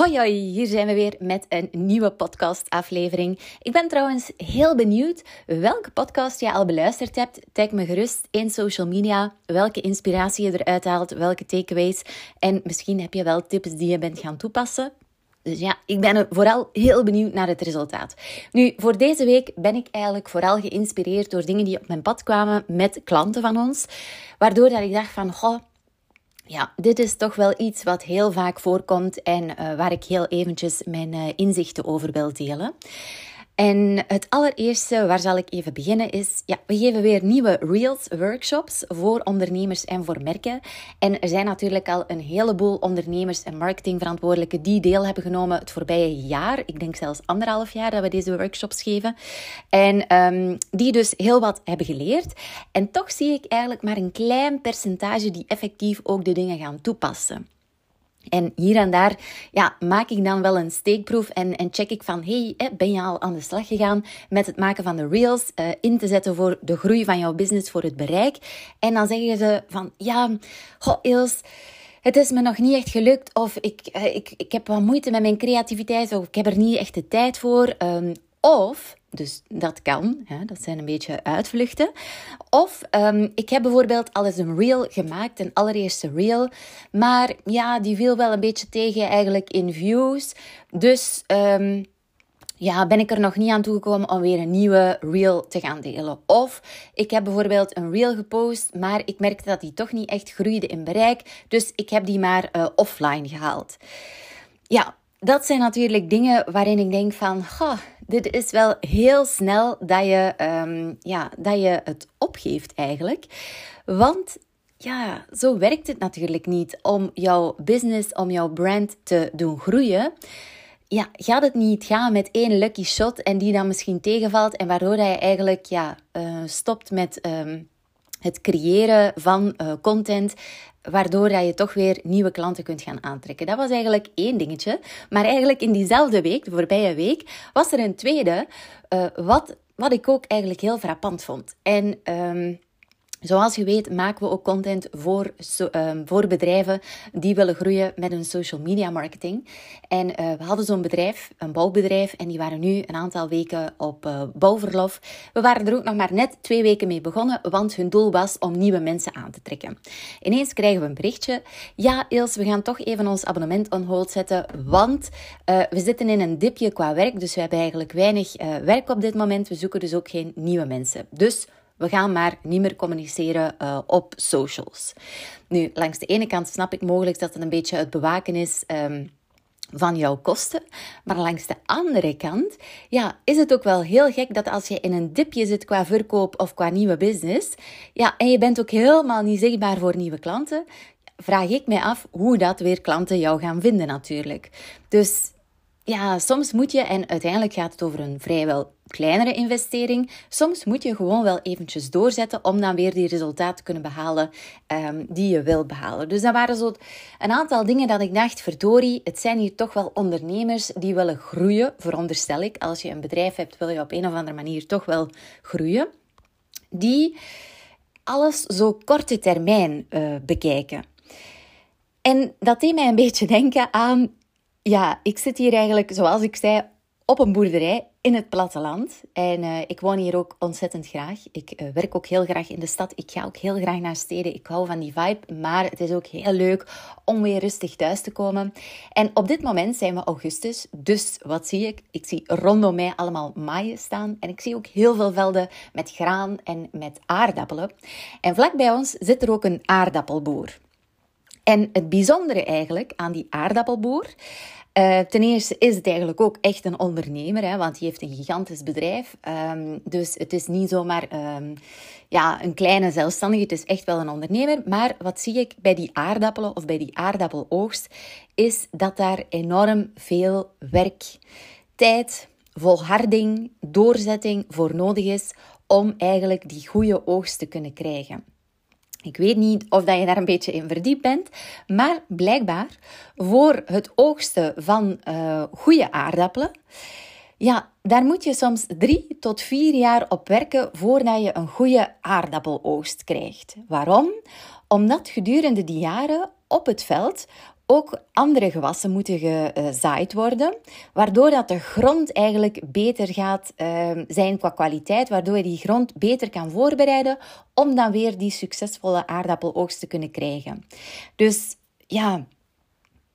Hoi hoi, hier zijn we weer met een nieuwe podcastaflevering. Ik ben trouwens heel benieuwd welke podcast je al beluisterd hebt. Tag me gerust in social media welke inspiratie je eruit haalt, welke takeaways. En misschien heb je wel tips die je bent gaan toepassen. Dus ja, ik ben vooral heel benieuwd naar het resultaat. Nu, voor deze week ben ik eigenlijk vooral geïnspireerd door dingen die op mijn pad kwamen met klanten van ons. Waardoor dat ik dacht van, goh, ja, dit is toch wel iets wat heel vaak voorkomt en uh, waar ik heel eventjes mijn uh, inzichten over wil delen. En het allereerste waar zal ik even beginnen is, ja, we geven weer nieuwe Reels workshops voor ondernemers en voor merken. En er zijn natuurlijk al een heleboel ondernemers en marketingverantwoordelijken die deel hebben genomen het voorbije jaar. Ik denk zelfs anderhalf jaar dat we deze workshops geven. En um, die dus heel wat hebben geleerd. En toch zie ik eigenlijk maar een klein percentage die effectief ook de dingen gaan toepassen. En hier en daar ja, maak ik dan wel een steekproef en, en check ik van, hey, ben je al aan de slag gegaan met het maken van de reels, uh, in te zetten voor de groei van jouw business, voor het bereik. En dan zeggen ze van, ja, goh, Ilse, het is me nog niet echt gelukt of ik, uh, ik, ik heb wat moeite met mijn creativiteit of ik heb er niet echt de tijd voor. Um, of dus dat kan, hè, dat zijn een beetje uitvluchten. Of um, ik heb bijvoorbeeld al eens een reel gemaakt, een allereerste reel. Maar ja, die viel wel een beetje tegen eigenlijk in views. Dus um, ja, ben ik er nog niet aan toegekomen om weer een nieuwe reel te gaan delen. Of ik heb bijvoorbeeld een reel gepost, maar ik merkte dat die toch niet echt groeide in bereik. Dus ik heb die maar uh, offline gehaald. Ja, dat zijn natuurlijk dingen waarin ik denk van, goh, dit is wel heel snel dat je, um, ja, dat je het opgeeft eigenlijk. Want ja, zo werkt het natuurlijk niet. Om jouw business, om jouw brand te doen groeien, ja, gaat het niet gaan met één lucky shot en die dan misschien tegenvalt en waardoor je eigenlijk ja, uh, stopt met um, het creëren van uh, content waardoor dat je toch weer nieuwe klanten kunt gaan aantrekken. Dat was eigenlijk één dingetje. Maar eigenlijk in diezelfde week, de voorbije week, was er een tweede, uh, wat, wat ik ook eigenlijk heel frappant vond. En um, Zoals je weet maken we ook content voor, um, voor bedrijven die willen groeien met hun social media marketing. En uh, we hadden zo'n bedrijf, een bouwbedrijf, en die waren nu een aantal weken op uh, bouwverlof. We waren er ook nog maar net twee weken mee begonnen, want hun doel was om nieuwe mensen aan te trekken. Ineens krijgen we een berichtje. Ja, Ils, we gaan toch even ons abonnement on hold zetten, want uh, we zitten in een dipje qua werk, dus we hebben eigenlijk weinig werk op dit moment. We zoeken dus ook geen nieuwe mensen. Dus we gaan maar niet meer communiceren uh, op socials. Nu, langs de ene kant snap ik mogelijk dat het een beetje het bewaken is. Um, van jouw kosten. Maar langs de andere kant, ja, is het ook wel heel gek dat als je in een dipje zit qua verkoop of qua nieuwe business, ja, en je bent ook helemaal niet zichtbaar voor nieuwe klanten, vraag ik mij af hoe dat weer klanten jou gaan vinden natuurlijk. Dus ja, soms moet je, en uiteindelijk gaat het over een vrijwel kleinere investering. Soms moet je gewoon wel eventjes doorzetten om dan weer die resultaten te kunnen behalen um, die je wil behalen. Dus dat waren zo een aantal dingen dat ik dacht, verdorie, het zijn hier toch wel ondernemers die willen groeien, veronderstel ik. Als je een bedrijf hebt, wil je op een of andere manier toch wel groeien. Die alles zo korte termijn uh, bekijken. En dat deed mij een beetje denken aan ja, ik zit hier eigenlijk, zoals ik zei, op een boerderij in het platteland. En uh, ik woon hier ook ontzettend graag. Ik uh, werk ook heel graag in de stad. Ik ga ook heel graag naar steden. Ik hou van die vibe. Maar het is ook heel leuk om weer rustig thuis te komen. En op dit moment zijn we augustus. Dus wat zie ik? Ik zie rondom mij allemaal maaien staan. En ik zie ook heel veel velden met graan en met aardappelen. En vlak bij ons zit er ook een aardappelboer. En het bijzondere eigenlijk aan die aardappelboer. Uh, ten eerste is het eigenlijk ook echt een ondernemer, hè, want die heeft een gigantisch bedrijf. Um, dus het is niet zomaar um, ja, een kleine zelfstandige, het is echt wel een ondernemer. Maar wat zie ik bij die aardappelen of bij die aardappeloogst, is dat daar enorm veel werk, tijd, volharding, doorzetting voor nodig is om eigenlijk die goede oogst te kunnen krijgen. Ik weet niet of dat je daar een beetje in verdiept bent, maar blijkbaar voor het oogsten van uh, goede aardappelen, ja, daar moet je soms drie tot vier jaar op werken voordat je een goede aardappeloogst krijgt. Waarom? Omdat gedurende die jaren op het veld ook andere gewassen moeten gezaaid worden, waardoor dat de grond eigenlijk beter gaat ehm, zijn qua kwaliteit, waardoor je die grond beter kan voorbereiden om dan weer die succesvolle aardappeloogst te kunnen krijgen. Dus ja,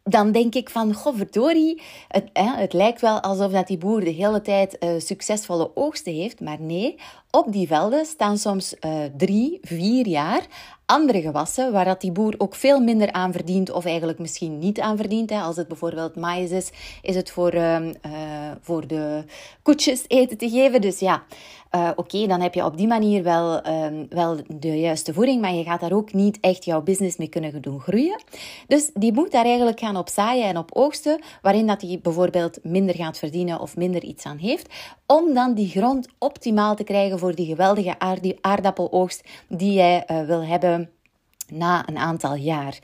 dan denk ik van, goh, verdorie, het, hè, het lijkt wel alsof dat die boer de hele tijd uh, succesvolle oogsten heeft, maar nee, op die velden staan soms uh, drie, vier jaar andere gewassen, waar dat die boer ook veel minder aan verdient, of eigenlijk misschien niet aan verdient. Hè. Als het bijvoorbeeld maïs is, is het voor, uh, voor de koetjes eten te geven. Dus ja, uh, oké, dan heb je op die manier wel, um, wel de juiste voeding, maar je gaat daar ook niet echt jouw business mee kunnen doen groeien. Dus die moet daar eigenlijk gaan op zaaien en op oogsten, waarin dat hij bijvoorbeeld minder gaat verdienen of minder iets aan heeft, om dan die grond optimaal te krijgen voor die geweldige aardappeloogst die jij uh, wil hebben na een aantal jaar.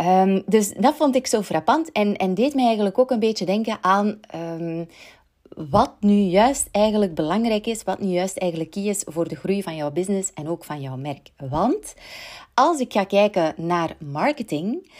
Um, dus dat vond ik zo frappant en, en deed mij eigenlijk ook een beetje denken aan um, wat nu juist eigenlijk belangrijk is, wat nu juist eigenlijk key is voor de groei van jouw business en ook van jouw merk. Want als ik ga kijken naar marketing,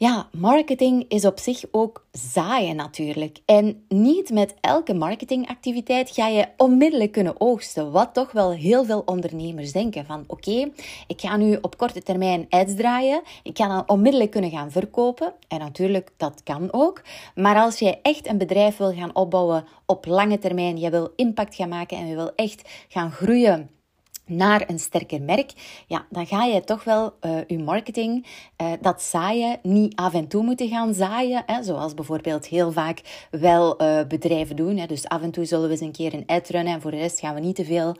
ja, marketing is op zich ook zaaien natuurlijk. En niet met elke marketingactiviteit ga je onmiddellijk kunnen oogsten. Wat toch wel heel veel ondernemers denken van oké, ik ga nu op korte termijn ads draaien. Ik ga dan onmiddellijk kunnen gaan verkopen. En natuurlijk, dat kan ook. Maar als je echt een bedrijf wil gaan opbouwen op lange termijn, je wil impact gaan maken en je wil echt gaan groeien naar een sterker merk, ja, dan ga je toch wel uh, je marketing, uh, dat zaaien, niet af en toe moeten gaan zaaien. Hè, zoals bijvoorbeeld heel vaak wel uh, bedrijven doen. Hè. Dus af en toe zullen we eens een keer een ad runnen en voor de rest gaan we niet te veel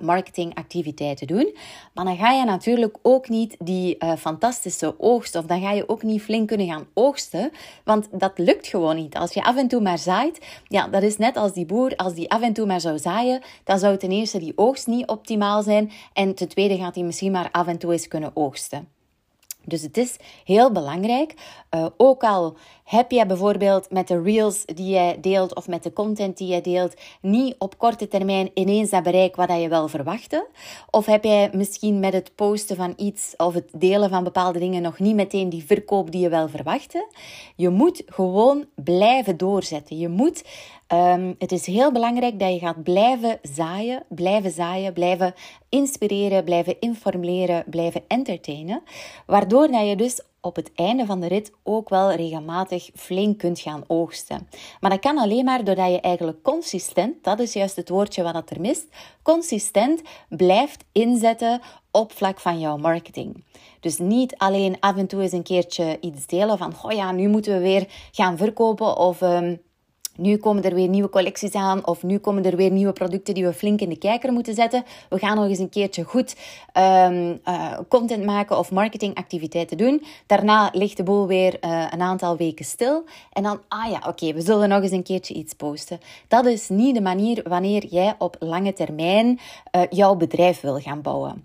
marketingactiviteiten doen. Maar dan ga je natuurlijk ook niet die fantastische oogst, of dan ga je ook niet flink kunnen gaan oogsten, want dat lukt gewoon niet. Als je af en toe maar zaait, ja, dat is net als die boer, als die af en toe maar zou zaaien, dan zou ten eerste die oogst niet optimaal En ten tweede gaat hij misschien maar af en toe eens kunnen oogsten. Dus het is heel belangrijk, uh, ook al heb jij bijvoorbeeld met de reels die jij deelt of met de content die jij deelt niet op korte termijn ineens dat bereik wat je wel verwachtte? Of heb jij misschien met het posten van iets of het delen van bepaalde dingen nog niet meteen die verkoop die je wel verwachtte? Je moet gewoon blijven doorzetten. Je moet Um, het is heel belangrijk dat je gaat blijven zaaien, blijven zaaien, blijven inspireren, blijven informeren, blijven entertainen. Waardoor dat je dus op het einde van de rit ook wel regelmatig flink kunt gaan oogsten. Maar dat kan alleen maar doordat je eigenlijk consistent, dat is juist het woordje wat er mist, consistent blijft inzetten op vlak van jouw marketing. Dus niet alleen af en toe eens een keertje iets delen van, oh ja, nu moeten we weer gaan verkopen of... Um, nu komen er weer nieuwe collecties aan of nu komen er weer nieuwe producten die we flink in de kijker moeten zetten. We gaan nog eens een keertje goed um, uh, content maken of marketingactiviteiten doen. Daarna ligt de boel weer uh, een aantal weken stil. En dan, ah ja, oké, we zullen nog eens een keertje iets posten. Dat is niet de manier wanneer jij op lange termijn uh, jouw bedrijf wil gaan bouwen.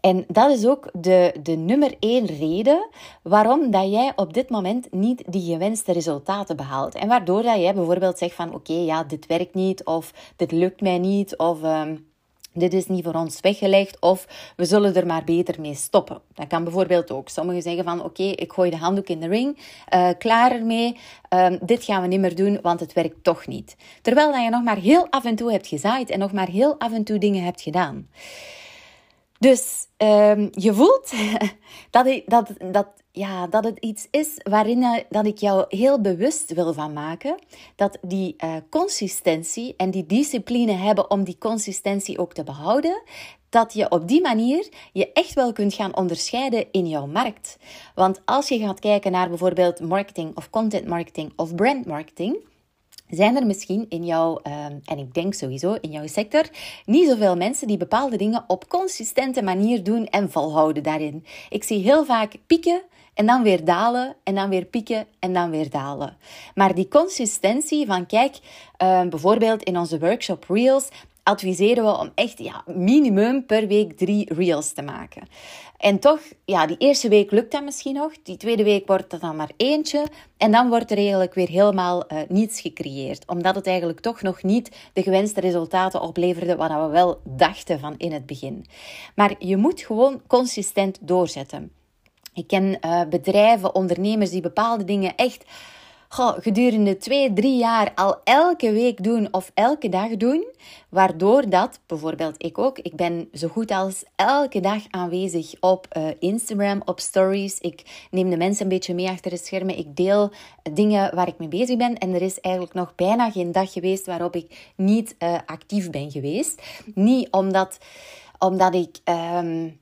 En dat is ook de, de nummer één reden waarom dat jij op dit moment niet die gewenste resultaten behaalt. En waardoor dat jij bijvoorbeeld zegt van oké, ja, dit werkt niet of dit lukt mij niet of... Um, dit is niet voor ons weggelegd of we zullen er maar beter mee stoppen. Dat kan bijvoorbeeld ook. Sommigen zeggen van oké, ik gooi de handdoek in de ring, uh, klaar ermee, uh, dit gaan we niet meer doen, want het werkt toch niet. Terwijl dat je nog maar heel af en toe hebt gezaaid en nog maar heel af en toe dingen hebt gedaan. Dus um, je voelt dat, dat, dat, ja, dat het iets is waarin dat ik jou heel bewust wil van maken. Dat die uh, consistentie en die discipline hebben om die consistentie ook te behouden. dat je op die manier je echt wel kunt gaan onderscheiden in jouw markt. Want als je gaat kijken naar bijvoorbeeld marketing of content marketing of brand marketing, zijn er misschien in jouw, ehm, en ik denk sowieso in jouw sector, niet zoveel mensen die bepaalde dingen op consistente manier doen en volhouden daarin. Ik zie heel vaak pieken en dan weer dalen en dan weer pieken en dan weer dalen. Maar die consistentie van, kijk, ehm, bijvoorbeeld in onze workshop Reels adviseren we om echt ja, minimum per week drie reels te maken. En toch, ja, die eerste week lukt dat misschien nog. Die tweede week wordt dat dan maar eentje. En dan wordt er eigenlijk weer helemaal uh, niets gecreëerd. Omdat het eigenlijk toch nog niet de gewenste resultaten opleverde wat we wel dachten van in het begin. Maar je moet gewoon consistent doorzetten. Ik ken uh, bedrijven, ondernemers die bepaalde dingen echt goh, gedurende twee, drie jaar al elke week doen of elke dag doen. Waardoor dat, bijvoorbeeld ik ook, ik ben zo goed als elke dag aanwezig op uh, Instagram, op stories. Ik neem de mensen een beetje mee achter de schermen. Ik deel dingen waar ik mee bezig ben. En er is eigenlijk nog bijna geen dag geweest waarop ik niet uh, actief ben geweest. Niet omdat, omdat ik... Um,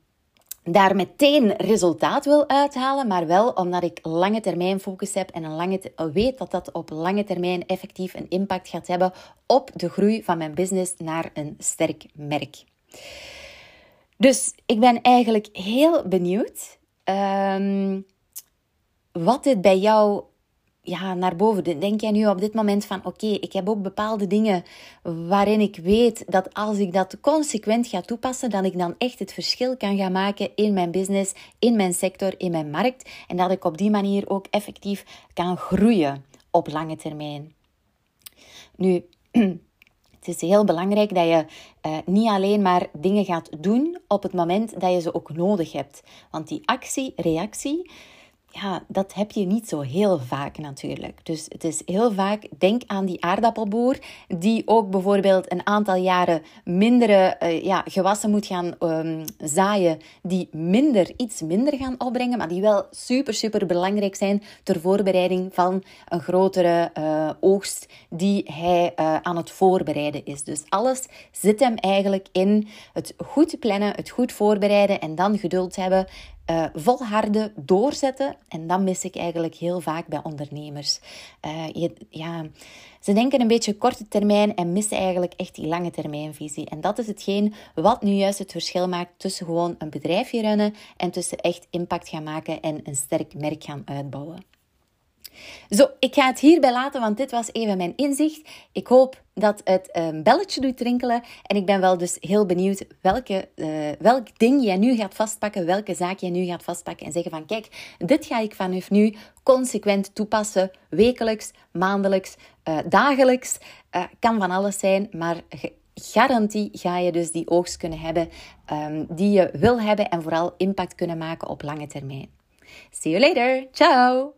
daar meteen resultaat wil uithalen, maar wel omdat ik lange termijn focus heb en een lange weet dat dat op lange termijn effectief een impact gaat hebben op de groei van mijn business naar een sterk merk. Dus ik ben eigenlijk heel benieuwd um, wat dit bij jou ja, naar boven. Denk jij nu op dit moment van oké, ik heb ook bepaalde dingen waarin ik weet dat als ik dat consequent ga toepassen, dat ik dan echt het verschil kan gaan maken in mijn business, in mijn sector, in mijn markt. En dat ik op die manier ook effectief kan groeien op lange termijn. Nu, het is heel belangrijk dat je uh, niet alleen maar dingen gaat doen op het moment dat je ze ook nodig hebt. Want die actie, reactie, ja, dat heb je niet zo heel vaak natuurlijk. Dus het is heel vaak, denk aan die aardappelboer, die ook bijvoorbeeld een aantal jaren mindere uh, ja, gewassen moet gaan um, zaaien, die minder, iets minder gaan opbrengen, maar die wel super, super belangrijk zijn ter voorbereiding van een grotere uh, oogst die hij uh, aan het voorbereiden is. Dus alles zit hem eigenlijk in het goed plannen, het goed voorbereiden en dan geduld hebben uh, volharden, doorzetten. En dat mis ik eigenlijk heel vaak bij ondernemers. Uh, je, ja, ze denken een beetje korte termijn en missen eigenlijk echt die lange termijnvisie. En dat is hetgeen wat nu juist het verschil maakt tussen gewoon een bedrijfje runnen en tussen echt impact gaan maken en een sterk merk gaan uitbouwen. Zo, ik ga het hierbij laten, want dit was even mijn inzicht. Ik hoop dat het een belletje doet rinkelen. En ik ben wel dus heel benieuwd welke, uh, welk ding jij nu gaat vastpakken, welke zaak jij nu gaat vastpakken en zeggen van kijk, dit ga ik vanaf nu consequent toepassen, wekelijks, maandelijks, uh, dagelijks. Uh, kan van alles zijn, maar garantie ga je dus die oogst kunnen hebben um, die je wil hebben en vooral impact kunnen maken op lange termijn. See you later. Ciao.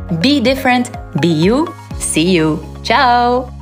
be different, be you. See you. Ciao!